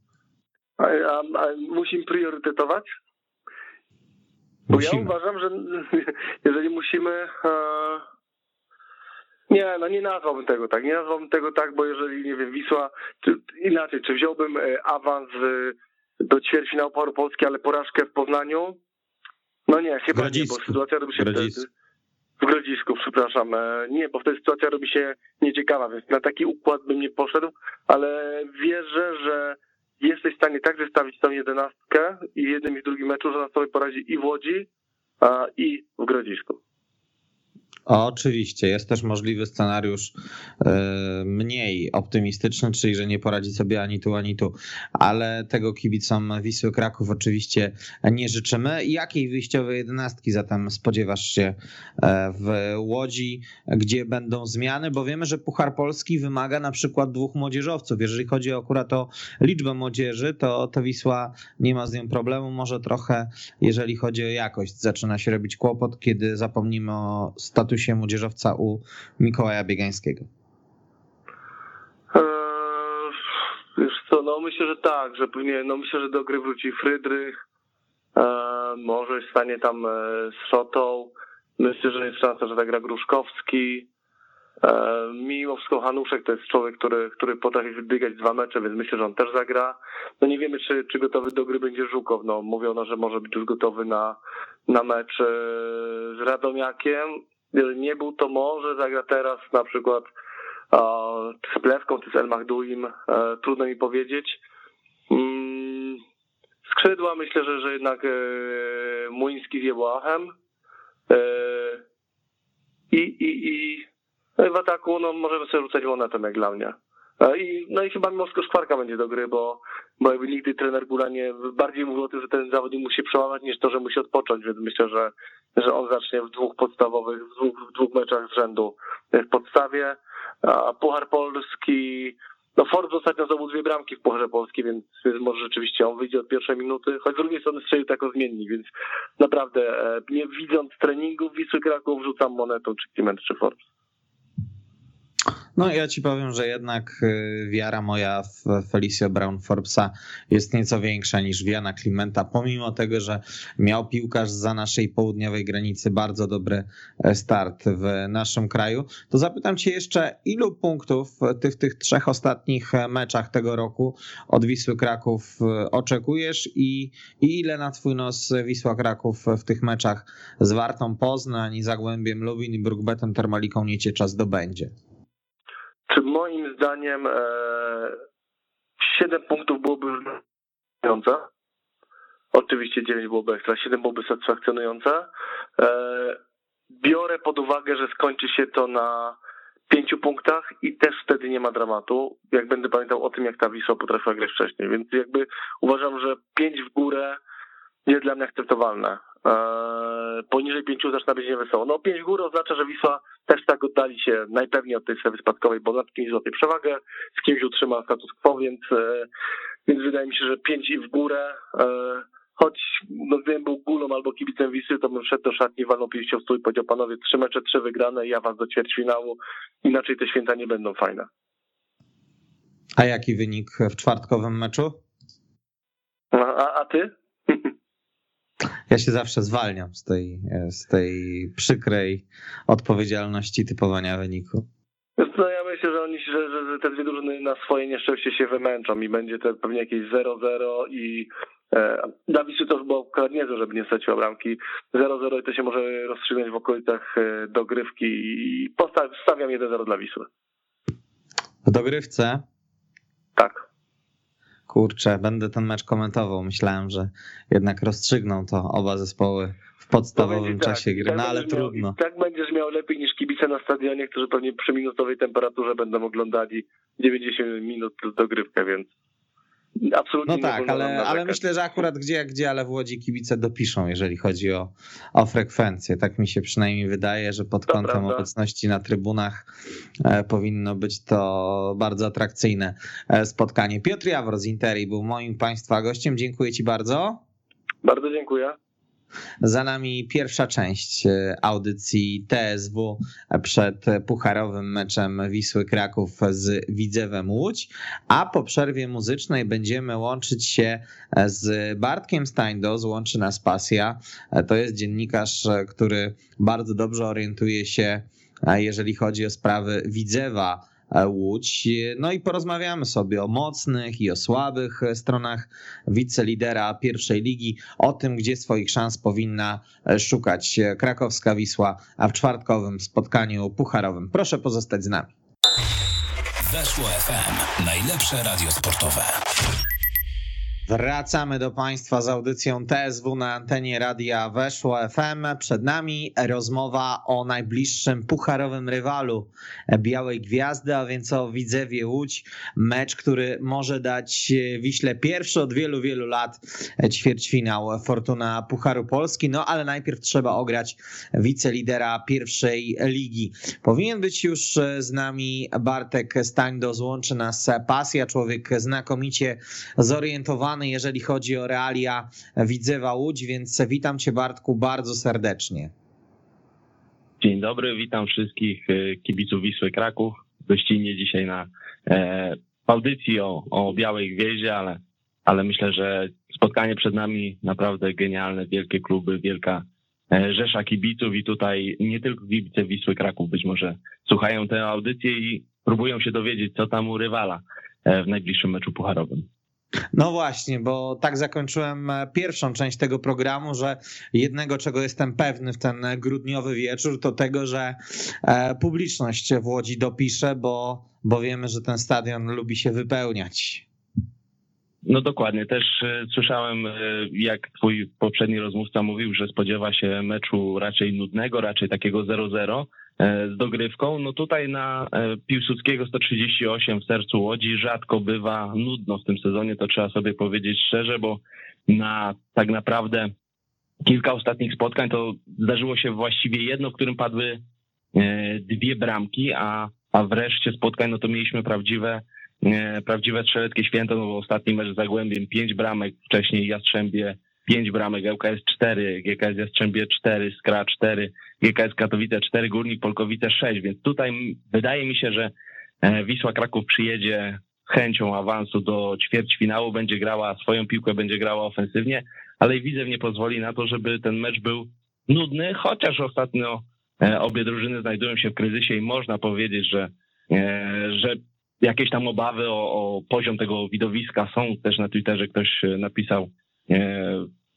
A, a, a musimy priorytetować? Bo musimy. ja uważam, że jeżeli musimy. E, nie, no nie nazwałbym tego tak. Nie nazwałbym tego tak, bo jeżeli, nie wiem, Wisła, czy inaczej, czy wziąłbym e, awans do ćwierćfinału Power Polski, ale porażkę w Poznaniu? No nie, chyba nie, bo sytuacja robi się wtedy w Grodzisku, przepraszam. E, nie, bo wtedy sytuacja robi się nieciekawa, więc na taki układ bym nie poszedł, ale wierzę, że jesteś w stanie tak wystawić tą jedenastkę i jednym i drugim meczu, że na sobie poradzi i w Łodzi, i w Grodzisku. Oczywiście, jest też możliwy scenariusz e, mniej optymistyczny, czyli że nie poradzi sobie ani tu, ani tu, ale tego kibicom Wisły Kraków oczywiście nie życzymy. Jakiej wyjściowej jedenastki zatem spodziewasz się e, w Łodzi, gdzie będą zmiany? Bo wiemy, że Puchar Polski wymaga na przykład dwóch młodzieżowców. Jeżeli chodzi akurat o liczbę młodzieży, to, to Wisła nie ma z nią problemu. Może trochę, jeżeli chodzi o jakość, zaczyna się robić kłopot, kiedy zapomnimy o statusie statusie młodzieżowca u Mikołaja Biegańskiego? Eee, wiesz co, no myślę, że tak, że pewnie, no myślę, że do gry wróci Frydrych, eee, może stanie tam e, z Szotą, myślę, że jest szansa, że zagra Gruszkowski, eee, Mimo wszystko Hanuszek to jest człowiek, który, który potrafi wybiegać dwa mecze, więc myślę, że on też zagra. No nie wiemy, czy, czy gotowy do gry będzie Żukow. No, mówiono, że może być już gotowy na, na mecz e, z Radomiakiem. Gdyby nie był, to może zagra teraz na przykład z Plewką czy z El Mahduim, e, trudno mi powiedzieć. Mm, skrzydła myślę, że, że jednak e, Muński z Jebłachem. E, I, i, i w ataku no, możemy sobie rzucać monetą jak dla mnie. I, no i chyba Mosko Szkwarka będzie do gry, bo, bo jakby nigdy trener Gula nie bardziej mówił o tym, że ten zawodnik musi przełamać niż to, że musi odpocząć, więc myślę, że, że on zacznie w dwóch podstawowych, w dwóch, w dwóch meczach z rzędu w podstawie. A Puchar Polski, no Forbes ostatnio zdobył dwie bramki w Pucharze Polski, więc, więc może rzeczywiście on wyjdzie od pierwszej minuty, choć z drugiej strony strzelił tak zmiennik, więc naprawdę e, nie widząc treningów Wisły Kraków rzucam monetą czy Kliment czy Forbes. No ja ci powiem, że jednak y, wiara moja w Felicio Brown Forbesa jest nieco większa niż wiara Klimenta, pomimo tego, że miał piłkarz za naszej południowej granicy bardzo dobry e, start w naszym kraju. To zapytam cię jeszcze, ilu punktów w tych, tych trzech ostatnich meczach tego roku od Wisły Kraków e, oczekujesz i, i ile na twój nos Wisła Kraków w tych meczach z Wartą Poznań, Zagłębiem Lubin i Brukbetem Termaliką Nieciecza zdobędzie? Czy moim zdaniem e, 7 punktów byłoby wymagające? Oczywiście 9 byłoby ekstra, 7 byłoby satysfakcjonujące. E, biorę pod uwagę, że skończy się to na 5 punktach i też wtedy nie ma dramatu, jak będę pamiętał o tym, jak ta Wisła potrafiła grać wcześniej. Więc jakby uważam, że 5 w górę jest dla mnie akceptowalne. Eee, poniżej pięciu zaczyna być niewesoło. No pięć w górę oznacza, że Wisła też tak oddali się najpewniej od tej strefy spadkowej, bo nad kimś złapie przewagę, z kimś utrzyma status quo, więc, e, więc wydaje mi się, że pięć i w górę, e, choć no, gdybym był gulą albo kibicem Wisły, to bym wszedł do szatni, walnął pięścią w stół i powiedział, panowie, trzy mecze, trzy wygrane, ja was do ćwierćfinału, inaczej te święta nie będą fajne. A jaki wynik w czwartkowym meczu? A, a ty? Ja się zawsze zwalniam z tej, z tej przykrej odpowiedzialności typowania wyniku. No ja myślę, że oni, że, że te dwie drużyny na swoje nieszczęście się wymęczą i będzie to pewnie jakieś 0-0 i e, dla Wisły to było niezłe, żeby nie straciła bramki. 0-0 i to się może rozstrzygnąć w okolicach e, dogrywki i postaw, stawiam 1-0 dla Wisły. W dogrywce? Tak. Kurczę, będę ten mecz komentował. Myślałem, że jednak rozstrzygną to oba zespoły w podstawowym tak, czasie gry, tak no ale miał, trudno. Tak będziesz miał lepiej niż kibice na stadionie, którzy pewnie przy minusowej temperaturze będą oglądali 90 minut dogrywkę, więc absolutnie No tak, ale, ale myślę, że akurat gdzie jak gdzie, ale w Łodzi kibice dopiszą, jeżeli chodzi o, o frekwencję. Tak mi się przynajmniej wydaje, że pod To kątem prawda. obecności na trybunach e, powinno być to bardzo atrakcyjne e, spotkanie. Piotr Jawor z Interi był moim Państwa gościem. Dziękuję Ci bardzo. Bardzo dziękuję. Za nami pierwsza część e, audycji TSW przed pucharowym meczem Wisły Kraków z Widzewem Łódź, a po przerwie muzycznej będziemy łączyć się z Bartkiem Steindos, łączy nas pasja. E, To jest dziennikarz, e, który bardzo dobrze orientuje się, e, jeżeli chodzi o sprawy Widzewa e, Łódź. No i porozmawiamy sobie o mocnych i o słabych stronach wicelidera pierwszej ligi, o tym, gdzie swoich szans powinna e, szukać krakowska Wisła a w czwartkowym spotkaniu pucharowym. Proszę pozostać z nami. Weszło FM. Najlepsze radio sportowe. Wracamy do Państwa z audycją TSW na antenie Radia Weszło FM. Przed nami rozmowa o najbliższym pucharowym rywalu Białej Gwiazdy, a więc o Widzewie Łódź. Mecz, który może dać Wiśle pierwszy od wielu, wielu lat ćwierćfinał Fortuna Pucharu Polski. No ale najpierw trzeba ograć wicelidera pierwszej ligi. Powinien być już z nami Bartek Stańdo, złączy nas pasja, człowiek znakomicie zorientowany jeżeli chodzi o realia Widzewa Łódź, więc witam Cię Bartku bardzo serdecznie. Dzień dobry, witam wszystkich e, kibiców Wisły Kraków. Gościnnie dzisiaj na e, audycji o, o Białej Gwieździe, ale, ale myślę, że spotkanie przed nami naprawdę genialne, wielkie kluby, wielka e, rzesza kibiców i tutaj nie tylko kibice Wisły Kraków być może słuchają tę audycję i próbują się dowiedzieć, co tam u rywala e, w najbliższym meczu pucharowym. No właśnie, bo tak zakończyłem pierwszą część tego programu, że jednego, czego jestem pewny w ten grudniowy wieczór, to tego, że e, publiczność w Łodzi dopisze, bo, bo wiemy, że ten stadion lubi się wypełniać. No dokładnie. Też e, słyszałem, e, jak twój poprzedni rozmówca mówił, że spodziewa się meczu raczej nudnego, raczej takiego 0-0 e, z dogrywką. No tutaj na e, Piłsudskiego 138 w sercu Łodzi rzadko bywa nudno w tym sezonie, to trzeba sobie powiedzieć szczerze, bo na tak naprawdę kilka ostatnich spotkań to zdarzyło się właściwie jedno, w którym padły e, dwie bramki, a, a wreszcie spotkań no to mieliśmy prawdziwe e, prawdziwe strzeleckie święto, no bo ostatni mecz z Zagłębiem, pięć bramek, wcześniej Jastrzębie pięć bramek, ŁKS 4, GKS Jastrzębie 4, Skra 4, GKS Katowice 4, Górnik Polkowice 6, więc tutaj wydaje mi się, że Wisła Kraków przyjedzie chęcią awansu do ćwierćfinału, będzie grała swoją piłkę, będzie grała ofensywnie, ale i Widzew nie pozwoli na to, żeby ten mecz był nudny, chociaż ostatnio obie drużyny znajdują się w kryzysie i można powiedzieć, że, że jakieś tam obawy o, o poziom tego widowiska są. Też na Twitterze ktoś napisał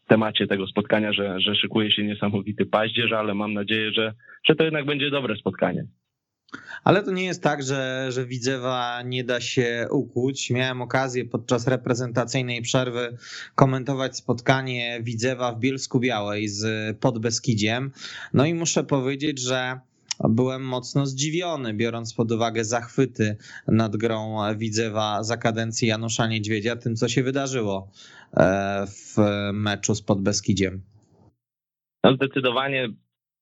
temacie tego spotkania, że, że szykuje się niesamowity paździerz, ale mam nadzieję, że, że to jednak będzie dobre spotkanie. Ale to nie jest tak, że, że Widzewa nie da się ukuć. Miałem okazję podczas reprezentacyjnej przerwy komentować spotkanie Widzewa w Bielsku Białej z Podbeskidziem. No i muszę powiedzieć, że byłem mocno zdziwiony, biorąc pod uwagę zachwyty nad grą Widzewa za kadencji Janusza Niedźwiedzia, tym co się wydarzyło e, w meczu z Podbeskidziem. No zdecydowanie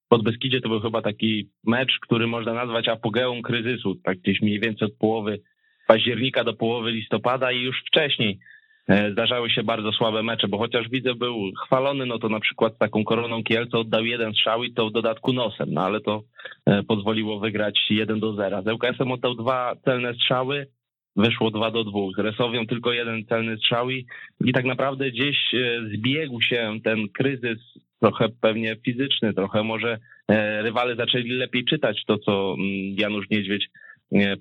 Podbeskidzie to był chyba taki mecz, który można nazwać apogeum kryzysu, tak gdzieś mniej więcej od połowy października do połowy listopada i już wcześniej E, zdarzały się bardzo słabe mecze, bo chociaż widzę był chwalony, no to na przykład z taką koroną Kielce oddał jeden strzał i to w dodatku nosem, no ale to e, pozwoliło wygrać 1 do 0. Z ŁKS-em oddał dwa celne strzały, wyszło 2 do 2. Z Resowią tylko jeden celny strzał i, i tak naprawdę gdzieś e, zbiegł się ten kryzys trochę pewnie fizyczny, trochę może rywale zaczęli lepiej czytać to, co mm, Janusz Niedźwiedź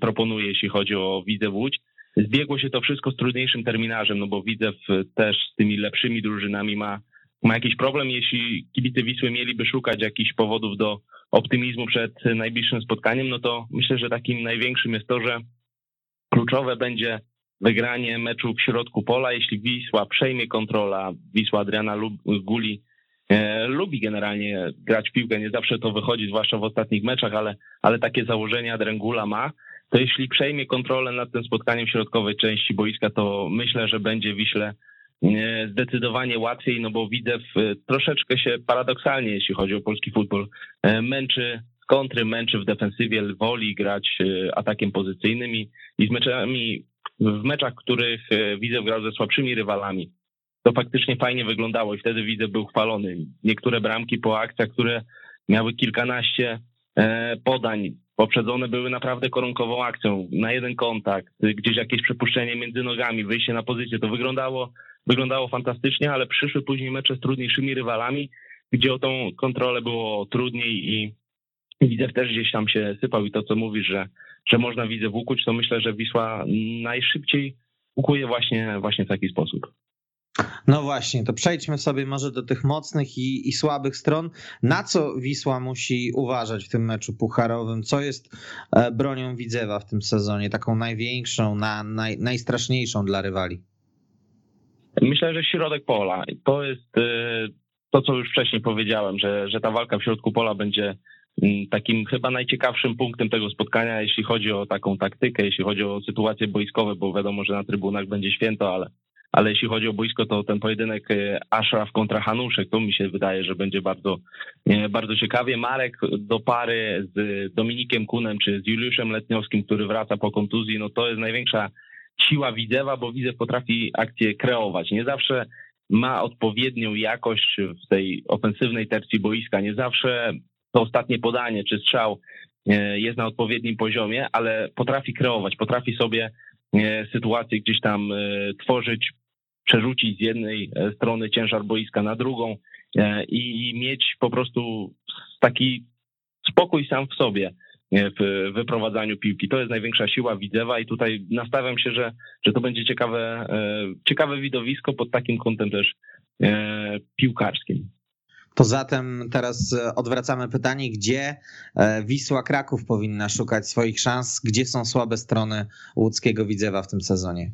proponuje, jeśli chodzi o Widzę Łódź zbiegło się to wszystko z trudniejszym terminarzem, no bo widzę też z tymi lepszymi drużynami ma, ma jakiś problem. Jeśli kibice Wisły mieliby szukać jakichś powodów do optymizmu przed najbliższym spotkaniem, no to myślę, że takim największym jest to, że kluczowe będzie wygranie meczu w środku pola. Jeśli Wisła przejmie kontrola, Wisła Adriana Guli e, lubi generalnie grać piłkę, nie zawsze to wychodzi, zwłaszcza w ostatnich meczach, ale, ale takie założenia Drengula ma to jeśli przejmie kontrolę nad tym spotkaniem w środkowej części boiska, to myślę, że będzie Wiśle e, zdecydowanie łatwiej, no bo widzę troszeczkę się paradoksalnie, jeśli chodzi o polski futbol, e, męczy kontry, męczy w defensywie, woli grać e, atakiem pozycyjnym i, i z meczami, w meczach, których widzę grał ze słabszymi rywalami, to faktycznie fajnie wyglądało i wtedy widzę był chwalony. Niektóre bramki po akcjach, które miały kilkanaście podań, poprzedzone były naprawdę korunkową akcją, na jeden kontakt, gdzieś jakieś przepuszczenie między nogami, wyjście na pozycję, to wyglądało, wyglądało fantastycznie, ale przyszły później mecze z trudniejszymi rywalami, gdzie o tą kontrolę było trudniej i Widzew też gdzieś tam się sypał i to, co mówisz, że, że można Widzew ukuć, to myślę, że Wisła najszybciej ukuje właśnie, właśnie w taki sposób. No właśnie, to przejdźmy sobie może do tych mocnych i, i, słabych stron. Na co Wisła musi uważać w tym meczu pucharowym? Co jest e, bronią Widzewa w tym sezonie, taką największą, na, naj, najstraszniejszą dla rywali? Myślę, że środek pola. To jest e, to, co już wcześniej powiedziałem, że, że ta walka w środku pola będzie takim chyba najciekawszym punktem tego spotkania, jeśli chodzi o taką taktykę, jeśli chodzi o sytuacje boiskowe, bo wiadomo, że na trybunach będzie święto, ale ale jeśli chodzi o boisko, to ten pojedynek e, Ashraf kontra Hanuszek, to mi się wydaje, że będzie bardzo, bardzo ciekawie. Marek do pary z Dominikiem Kunem czy z Juliuszem Letniowskim, który wraca po kontuzji, no to jest największa siła Widzewa, bo Widzew potrafi akcję kreować. Nie zawsze ma odpowiednią jakość w tej ofensywnej tercji boiska. Nie zawsze to ostatnie podanie czy strzał e, jest na odpowiednim poziomie, ale potrafi kreować, potrafi sobie sytuację gdzieś tam tworzyć, przerzucić z jednej e, strony ciężar boiska na drugą e, i mieć po prostu taki spokój sam w sobie e, w wyprowadzaniu piłki. To jest największa siła Widzewa i tutaj nastawiam się, że, że to będzie ciekawe, ciekawe widowisko pod takim kątem też piłkarskim. To zatem teraz odwracamy pytanie, gdzie Wisła Kraków powinna szukać swoich szans, gdzie są słabe strony łódzkiego Widzewa w tym sezonie?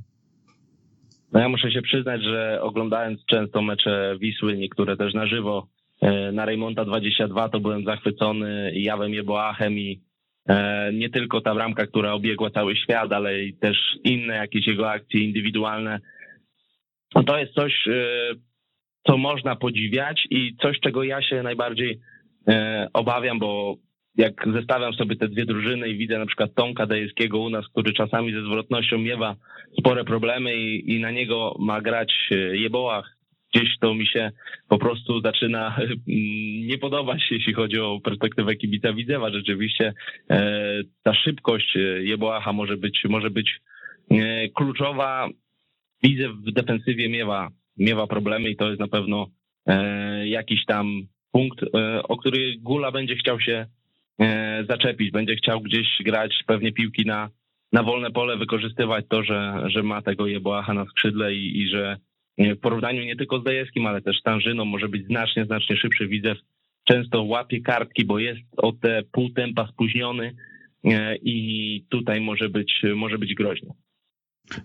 No ja muszę się przyznać, że oglądając często mecze Wisły, niektóre też na żywo, e, na Reymonta 22 to byłem zachwycony Jawem Jeboachem i e, nie tylko ta bramka, która obiegła cały świat, ale też inne jakieś jego akcje indywidualne. No to jest coś, e, co można podziwiać i coś, czego ja się najbardziej obawiam, bo jak zestawiam sobie te dwie drużyny i widzę na przykład Tomka Dejewskiego u nas, który czasami ze zwrotnością miewa spore problemy i, i na niego ma grać e, Jebołach, gdzieś to mi się po prostu zaczyna nie podobać, jeśli chodzi o perspektywę kibica Widzewa. Rzeczywiście e, ta szybkość Jeboacha może być, może być kluczowa. Widzew w defensywie miewa, miewa problemy i to jest na pewno jakiś tam punkt, o który Gula będzie chciał się zaczepić, będzie chciał gdzieś grać pewnie piłki na na wolne pole wykorzystywać to, że, że ma tego Jeboacha na skrzydle i, i że w porównaniu nie tylko z Dajewskim, ale też Tanżyną może być znacznie, znacznie szybszy. Widzew często łapie kartki, bo jest o te pół tempa spóźniony e, i tutaj może być, może być groźny.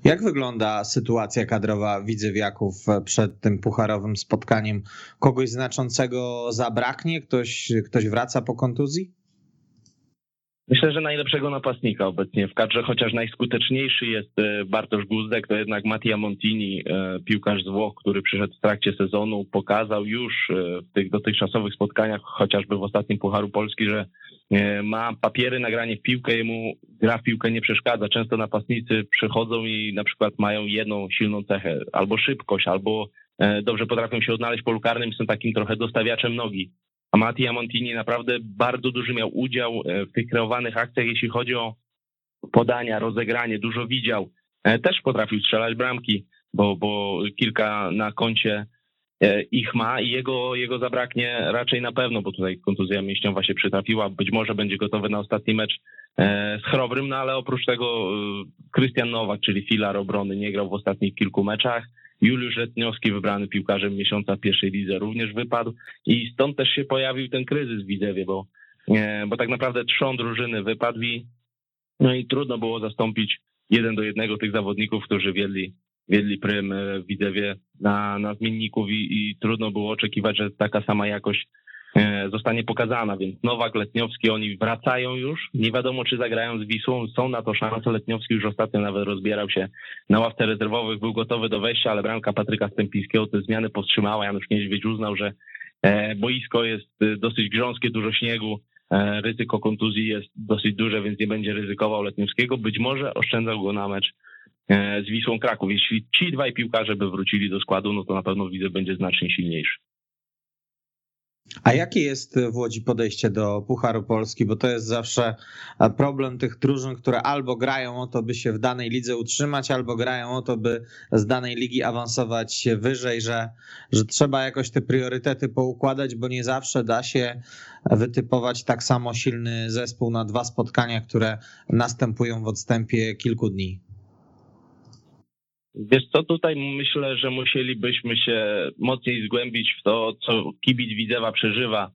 Jak wygląda sytuacja kadrowa Widzewiaków przed tym pucharowym spotkaniem? Kogoś znaczącego zabraknie? Ktoś, ktoś wraca po kontuzji? Myślę, że najlepszego napastnika obecnie w kadrze, chociaż najskuteczniejszy jest e, Bartosz Guzdek, to jednak Mattia Montini, e, piłkarz z Włoch, który przyszedł w trakcie sezonu, pokazał już e, w tych dotychczasowych spotkaniach, chociażby w ostatnim Pucharu Polski, że ma papiery na granie w piłkę, jemu gra w piłkę nie przeszkadza. Często napastnicy przychodzą i na przykład mają jedną silną cechę, albo szybkość, albo dobrze potrafią się odnaleźć po lukarnym, są takim trochę dostawiaczem nogi. A Mattia Montini naprawdę bardzo duży miał udział e, w tych kreowanych akcjach, jeśli chodzi o podania, rozegranie, dużo widział. E, też potrafił strzelać bramki, bo, bo kilka na koncie e, ich ma i jego, jego zabraknie raczej na pewno, bo tutaj kontuzja mięśniowa się przytrafiła. Być może będzie gotowy na ostatni mecz z Chrobrym, no ale oprócz tego Krystian Nowak, czyli filar obrony, nie grał w ostatnich kilku meczach. Juliusz Letniowski, wybrany piłkarzem miesiąca w pierwszej lidze, również wypadł i stąd też się pojawił ten kryzys w Widzewie, bo, bo tak naprawdę trzon drużyny wypadł i, no i trudno było zastąpić jeden do jednego tych zawodników, którzy wiedli, wiedli prym w Widzewie na, na zmienników i, i trudno było oczekiwać, że taka sama jakość E, zostanie pokazana, więc Nowak, Letniowski, oni wracają już, nie wiadomo czy zagrają z Wisłą, są na to szanse, Letniowski już ostatnio nawet rozbierał się na ławce rezerwowych, był gotowy do wejścia, ale bramka Patryka Stępińskiego te zmiany powstrzymała, Janusz Niedźwiedź uznał, że e, boisko jest e, dosyć grząskie, dużo śniegu, ryzyko kontuzji jest dosyć duże, więc nie będzie ryzykował Letniowskiego, być może oszczędzał go na mecz z Wisłą Kraków. Jeśli ci dwaj piłkarze by wrócili do składu, no to na pewno widzę będzie znacznie silniejszy. A jakie jest w Łodzi podejście do Pucharu Polski? Bo to jest zawsze problem tych drużyn, które albo grają o to, by się w danej lidze utrzymać, albo grają o to, by z danej ligi awansować wyżej, że, że trzeba jakoś te priorytety poukładać, bo nie zawsze da się wytypować tak samo silny zespół na dwa spotkania, które następują w odstępie kilku dni. Wiesz co, tutaj myślę, że musielibyśmy się mocniej zgłębić w to, co kibic Widzewa przeżywa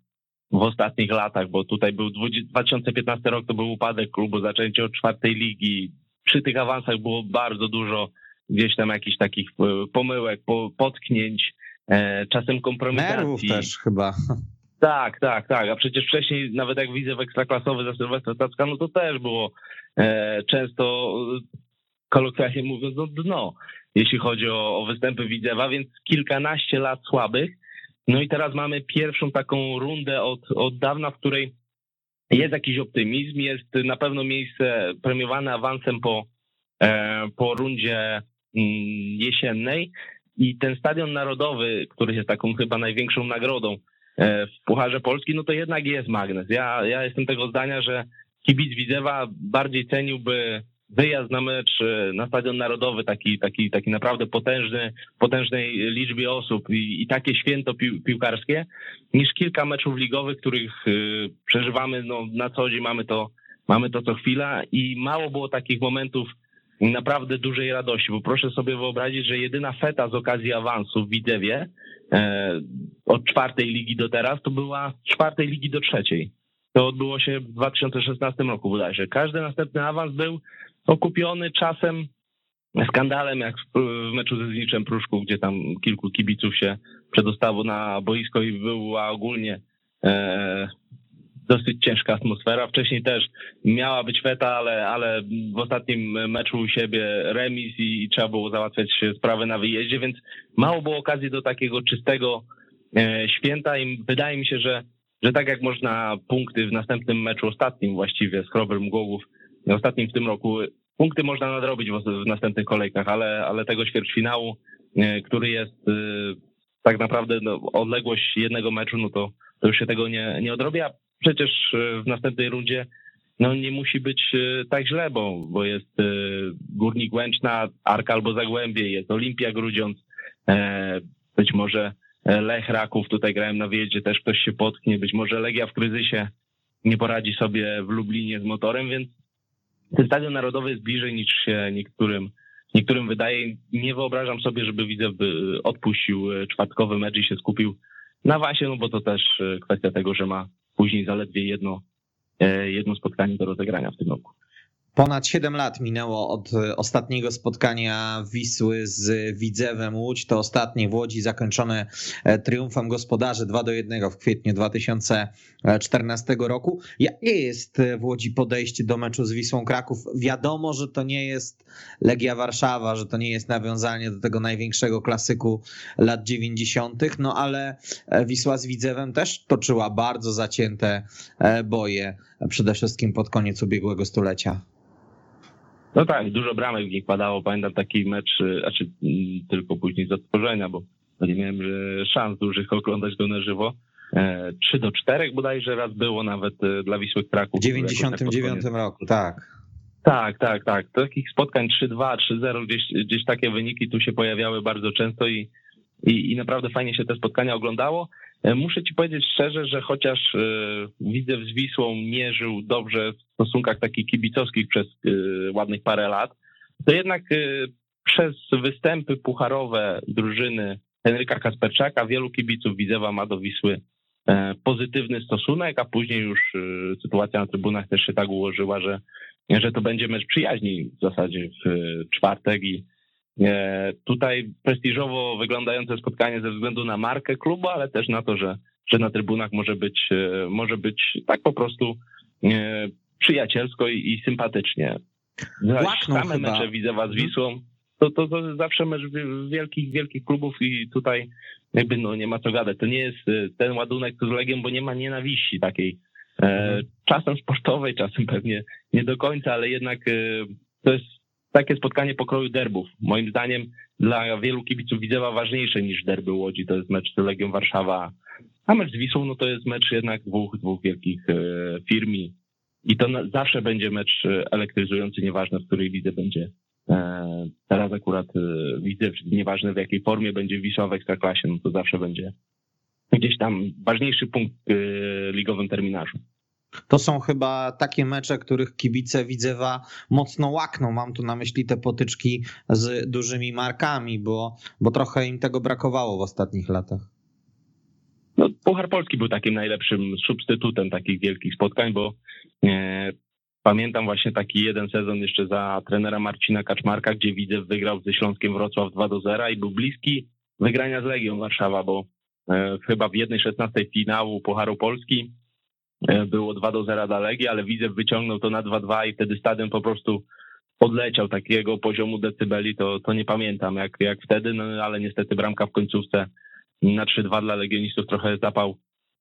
w ostatnich latach, bo tutaj był 2015 rok, to był upadek klubu, zaczęcie od czwartej ligi. Przy tych awansach było bardzo dużo gdzieś tam jakichś takich e, pomyłek, potknięć, e, czasem kompromitacji. Nerwów też chyba. Tak, tak, tak. A przecież wcześniej, nawet jak widzę w ekstraklasowy za Sylwestra Tacka, no to też było e, często kolokwialnie mówiąc, no dno, jeśli chodzi o, o występy Widzewa, więc kilkanaście lat słabych. No i teraz mamy pierwszą taką rundę od, od dawna, w której jest jakiś optymizm, jest na pewno miejsce premiowane awansem po, e, po rundzie mm, jesiennej i ten stadion narodowy, który jest taką chyba największą nagrodą e, w Pucharze Polski, no to jednak jest magnes. Ja, ja jestem tego zdania, że kibic Widzewa bardziej ceniłby wyjazd na mecz e, na Stadion Narodowy, taki, taki, taki naprawdę potężny, potężnej liczbie osób i, i takie święto pił, piłkarskie, niż kilka meczów ligowych, których y, przeżywamy no, na co dzień, mamy to, mamy to co chwila i mało było takich momentów naprawdę dużej radości, bo proszę sobie wyobrazić, że jedyna feta z okazji awansu w Widzewie e, od czwartej ligi do teraz to była z czwartej ligi do trzeciej. To odbyło się w 2016 roku bodajże. Każdy następny awans był okupiony czasem skandalem, jak w meczu ze Zniczem Pruszków, gdzie tam kilku kibiców się przedostało na boisko i była ogólnie e, dosyć ciężka atmosfera. Wcześniej też miała być feta, ale, ale w ostatnim meczu u siebie remis i, i trzeba było załatwiać sprawy na wyjeździe, więc mało było okazji do takiego czystego e, święta i wydaje mi się, że, że tak jak można punkty w następnym meczu, ostatnim właściwie z Chrobrym Głogów, ostatnim w tym roku. Punkty można nadrobić w, w następnych kolejkach, ale, ale tego ćwierćfinału, e, który jest e, tak naprawdę no, odległość jednego meczu, no to, to już się tego nie, nie odrobi, a przecież w następnej rundzie no nie musi być tak źle, bo, bo jest Górnik Łęczna, Arka albo Zagłębie, jest Olimpia Grudziądz, być może Lech Raków, tutaj grałem na wyjeździe, też ktoś się potknie, być może Legia w kryzysie nie poradzi sobie w Lublinie z motorem, więc ten stadion narodowy jest bliżej niż się niektórym, niektórym wydaje. Nie wyobrażam sobie, żeby widzę odpuścił czwartkowy mecz i się skupił na Wasie, no bo to też kwestia tego, że ma później zaledwie jedno, jedno spotkanie do rozegrania w tym roku. Ponad 7 lat minęło od ostatniego spotkania Wisły z Widzewem Łódź. To ostatnie w Łodzi zakończone e, triumfem gospodarzy 2 do 1 w kwietniu 2014 roku. Jakie jest w Łodzi podejście do meczu z Wisłą Kraków? Wiadomo, że to nie jest Legia Warszawa, że to nie jest nawiązanie do tego największego klasyku lat 90., no ale e, Wisła z Widzewem też toczyła bardzo zacięte e, boje, przede wszystkim pod koniec ubiegłego stulecia. No tak, dużo bramek w nich padało. Pamiętam taki mecz, znaczy tylko później z odtworzenia, bo nie miałem szans dużych oglądać go na żywo. 3 do 4 bodajże raz było nawet dla Wisły Kraków. W 99 roku, tak. Tak, tak, tak. Takich spotkań 3-2, 3-0, gdzieś, gdzieś takie wyniki tu się pojawiały bardzo często i, i, i naprawdę fajnie się te spotkania oglądało. E, muszę ci powiedzieć szczerze, że chociaż e, widzę z Wisłą nie żył dobrze w stosunkach takich kibicowskich przez e, ładnych parę lat, to jednak przez występy pucharowe drużyny Henryka Kasperczaka wielu kibiców Widzewa ma do Wisły pozytywny stosunek, a później już sytuacja na trybunach też się tak ułożyła, że, że to będzie mecz przyjaźni w zasadzie w czwartek i tutaj prestiżowo wyglądające spotkanie ze względu na markę klubu, ale też na to, że, że na trybunach może być, e, może być tak po prostu e, przyjacielsko i, i sympatycznie. Same chyba. mecze widzę was mhm. Wisłą, to, to, to zawsze mecz wielkich, wielkich klubów i tutaj jakby no nie ma co gadać. To nie jest ten ładunek z Legiem, bo nie ma nienawiści takiej. Mhm. Czasem sportowej, czasem pewnie nie do końca, ale jednak to jest takie spotkanie pokroju derbów. Moim zdaniem dla wielu kibiców Widzewa ważniejsze niż derby Łodzi. To jest mecz z Legią Warszawa, a mecz z Wisłą no to jest mecz jednak dwóch, dwóch wielkich e, firm i to zawsze będzie mecz e, elektryzujący, nieważne w której lidze będzie. E, teraz akurat widzę, nieważne w jakiej formie będzie Wisła w Ekstraklasie, no to zawsze będzie gdzieś tam ważniejszy punkt w ligowym terminarzu. To są chyba takie mecze, których kibice Widzewa mocno łakną. Mam tu na myśli te potyczki z dużymi markami, bo, bo trochę im tego brakowało w ostatnich latach. No, Puchar Polski był takim najlepszym substytutem takich wielkich spotkań, bo e, pamiętam właśnie taki jeden sezon jeszcze za trenera Marcina Kaczmarka, gdzie Widzew wygrał ze Śląskiem Wrocław 2 do 0 i był bliski wygrania z Legią Warszawa, bo e, chyba w jednej 16 finału Pucharu Polski było 2 do 0 dla Legii, ale Widzew wyciągnął to na 2-2 i wtedy stadion po prostu odleciał takiego poziomu decybeli, to, to nie pamiętam jak, jak wtedy, no ale niestety bramka w końcówce na 3-2 dla legionistów trochę zapał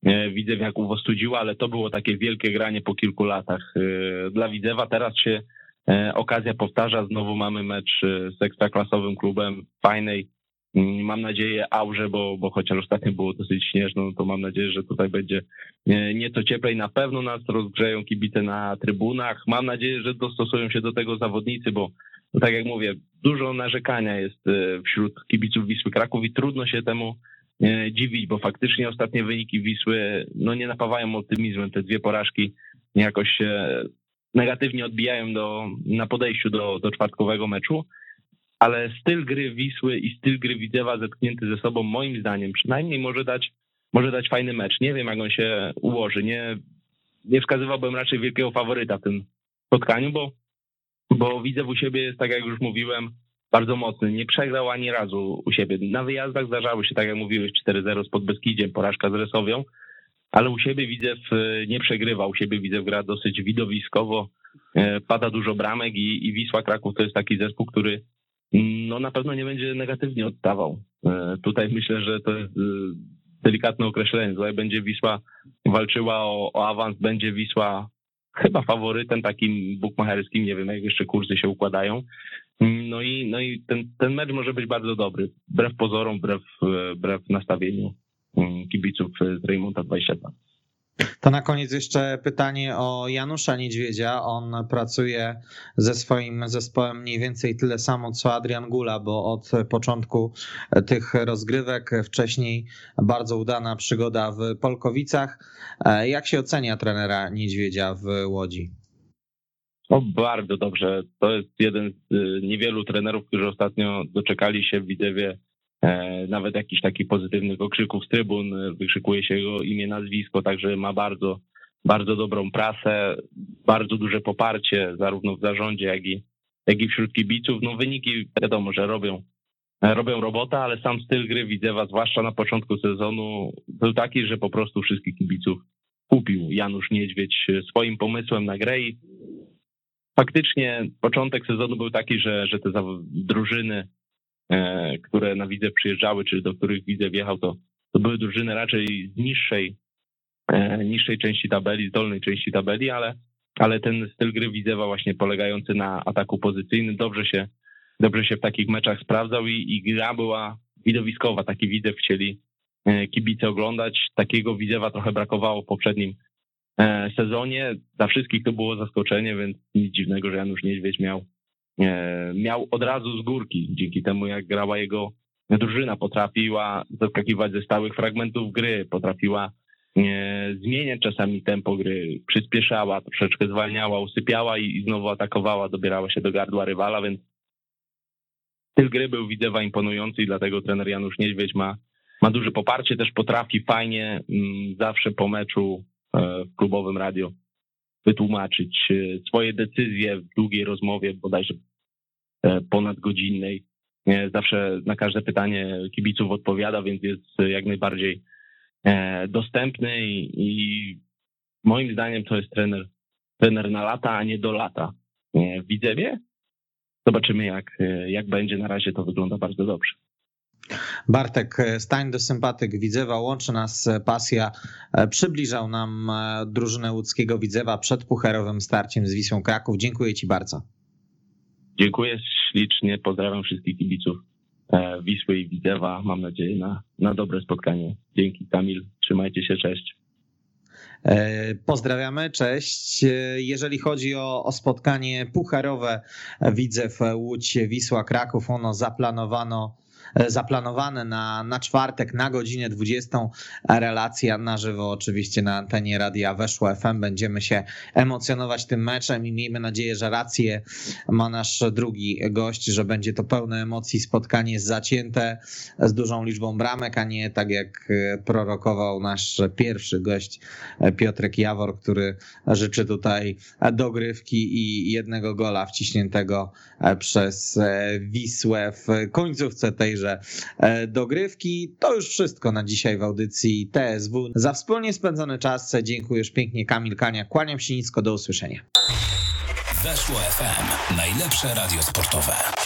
e, Widzew jak uwostudziła, ale to było takie wielkie granie po kilku latach. E, dla Widzewa teraz się okazja powtarza, znowu mamy mecz z ekstraklasowym klubem fajnej, Mm, mam nadzieję aurze, bo, bo chociaż ostatnio było dosyć śnieżno, no to mam nadzieję, że tutaj będzie nieco cieplej. Na pewno nas rozgrzeją kibice na trybunach. Mam nadzieję, że dostosują się do tego zawodnicy, bo no tak jak mówię, dużo narzekania jest e, wśród kibiców Wisły Kraków i trudno się temu e, dziwić, bo faktycznie ostatnie wyniki Wisły no nie napawają optymizmem. Te dwie porażki jakoś się negatywnie odbijają do, na podejściu do, do czwartkowego meczu ale styl gry Wisły i styl gry Widzewa zetknięty ze sobą, moim zdaniem, przynajmniej może dać, może dać fajny mecz. Nie wiem, jak on się ułoży. Nie, nie wskazywałbym raczej wielkiego faworyta w tym spotkaniu, bo, bo Widzew u siebie jest, tak jak już mówiłem, bardzo mocny. Nie przegrał ani razu u siebie. Na wyjazdach zdarzały się, tak jak mówiłeś, 4-0 z Podbeskidziem, porażka z Resowią, ale u siebie Widzew e, nie przegrywa. U siebie Widzew gra dosyć widowiskowo, e, pada dużo bramek i, i Wisła Kraków to jest taki zespół, który no na pewno nie będzie negatywnie oddawał. E, tutaj myślę, że to jest e, delikatne określenie. Tutaj będzie Wisła walczyła o, o awans, będzie Wisła chyba faworytem takim bukmacherskim, nie wiem jak jeszcze kursy się układają, No i, no i ten, ten mecz może być bardzo dobry, wbrew pozorom, wbrew, wbrew nastawieniu mm, kibiców z Reymonta 22. To na koniec jeszcze pytanie o Janusza Niedźwiedzia. On pracuje ze swoim zespołem mniej więcej tyle samo co Adrian Gula, bo od początku tych rozgrywek wcześniej bardzo udana przygoda w Polkowicach. Jak się ocenia trenera Niedźwiedzia w Łodzi? O, bardzo dobrze. To jest jeden z y, niewielu trenerów, którzy ostatnio doczekali się w Widzewie E, nawet jakichś takich pozytywnych okrzyków z trybun, e, wykrzykuje się jego imię, nazwisko, także ma bardzo, bardzo dobrą prasę, bardzo duże poparcie zarówno w zarządzie, jak i, jak i wśród kibiców. No wyniki wiadomo, że robią, e, robią robotę, ale sam styl gry Widzewa, zwłaszcza na początku sezonu, był taki, że po prostu wszystkich kibiców kupił Janusz Niedźwiedź swoim pomysłem na grę i faktycznie początek sezonu był taki, że, że te drużyny E, które na widzę przyjeżdżały, czy do których widzę wjechał, to, to były drużyny raczej z niższej, e, niższej części tabeli, z dolnej części tabeli, ale, ale ten styl gry Widzewa właśnie polegający na ataku pozycyjnym dobrze się, dobrze się w takich meczach sprawdzał i, i gra była widowiskowa. Taki Widzew chcieli e, kibice oglądać. Takiego Widzewa trochę brakowało w poprzednim sezonie. Dla wszystkich to było zaskoczenie, więc nic dziwnego, że Janusz Niedźwiedź miał E, miał od razu z górki, dzięki temu jak grała jego drużyna, potrafiła zaskakiwać ze stałych fragmentów gry, potrafiła e, zmieniać czasami tempo gry, przyspieszała, troszeczkę zwalniała, usypiała i, znowu atakowała, dobierała się do gardła rywala, więc styl gry był Widzewa imponujący i dlatego trener Janusz Niedźwiedź ma, ma duże poparcie, też potrafi fajnie mm, zawsze po meczu e, w klubowym radio wytłumaczyć swoje decyzje w długiej rozmowie, bodajże E, ponadgodzinnej. Zawsze na każde pytanie kibiców odpowiada, więc jest jak najbardziej e, dostępny i, i moim zdaniem to jest trener, trener na lata, a nie do lata. W Widzewie zobaczymy jak, jak będzie. Na razie to wygląda bardzo dobrze. Bartek Stań do sympatyk Widzewa, łączy nas pasja. E, przybliżał nam drużynę łódzkiego Widzewa przed pucherowym starciem z Wisłą Kraków. Dziękuję Ci bardzo. Dziękuję ślicznie, pozdrawiam wszystkich kibiców e, Wisły i Widzewa. Mam nadzieję na, na dobre spotkanie. Dzięki Kamil, trzymajcie się, cześć. E, pozdrawiamy, cześć. E, jeżeli chodzi o, o spotkanie pucharowe Widzew Łódź Wisła Kraków, ono zaplanowano zaplanowane na, na czwartek na godzinę 20. Relacja na żywo oczywiście na antenie radia Weszło FM. Będziemy się emocjonować tym meczem i miejmy nadzieję, że rację ma nasz drugi gość, że będzie to pełne emocji spotkanie zacięte z dużą liczbą bramek, a nie tak jak e, prorokował nasz pierwszy gość e, Piotrek Jawor, który życzy tutaj dogrywki i jednego gola wciśniętego przez Wisłę w końcówce tej tejże e, dogrywki. To już wszystko na dzisiaj w audycji TSW. Za wspólnie spędzony czas dziękuję już pięknie Kamil Kania. Kłaniam się nisko, do usłyszenia. Weszło FM. Najlepsze radio sportowe.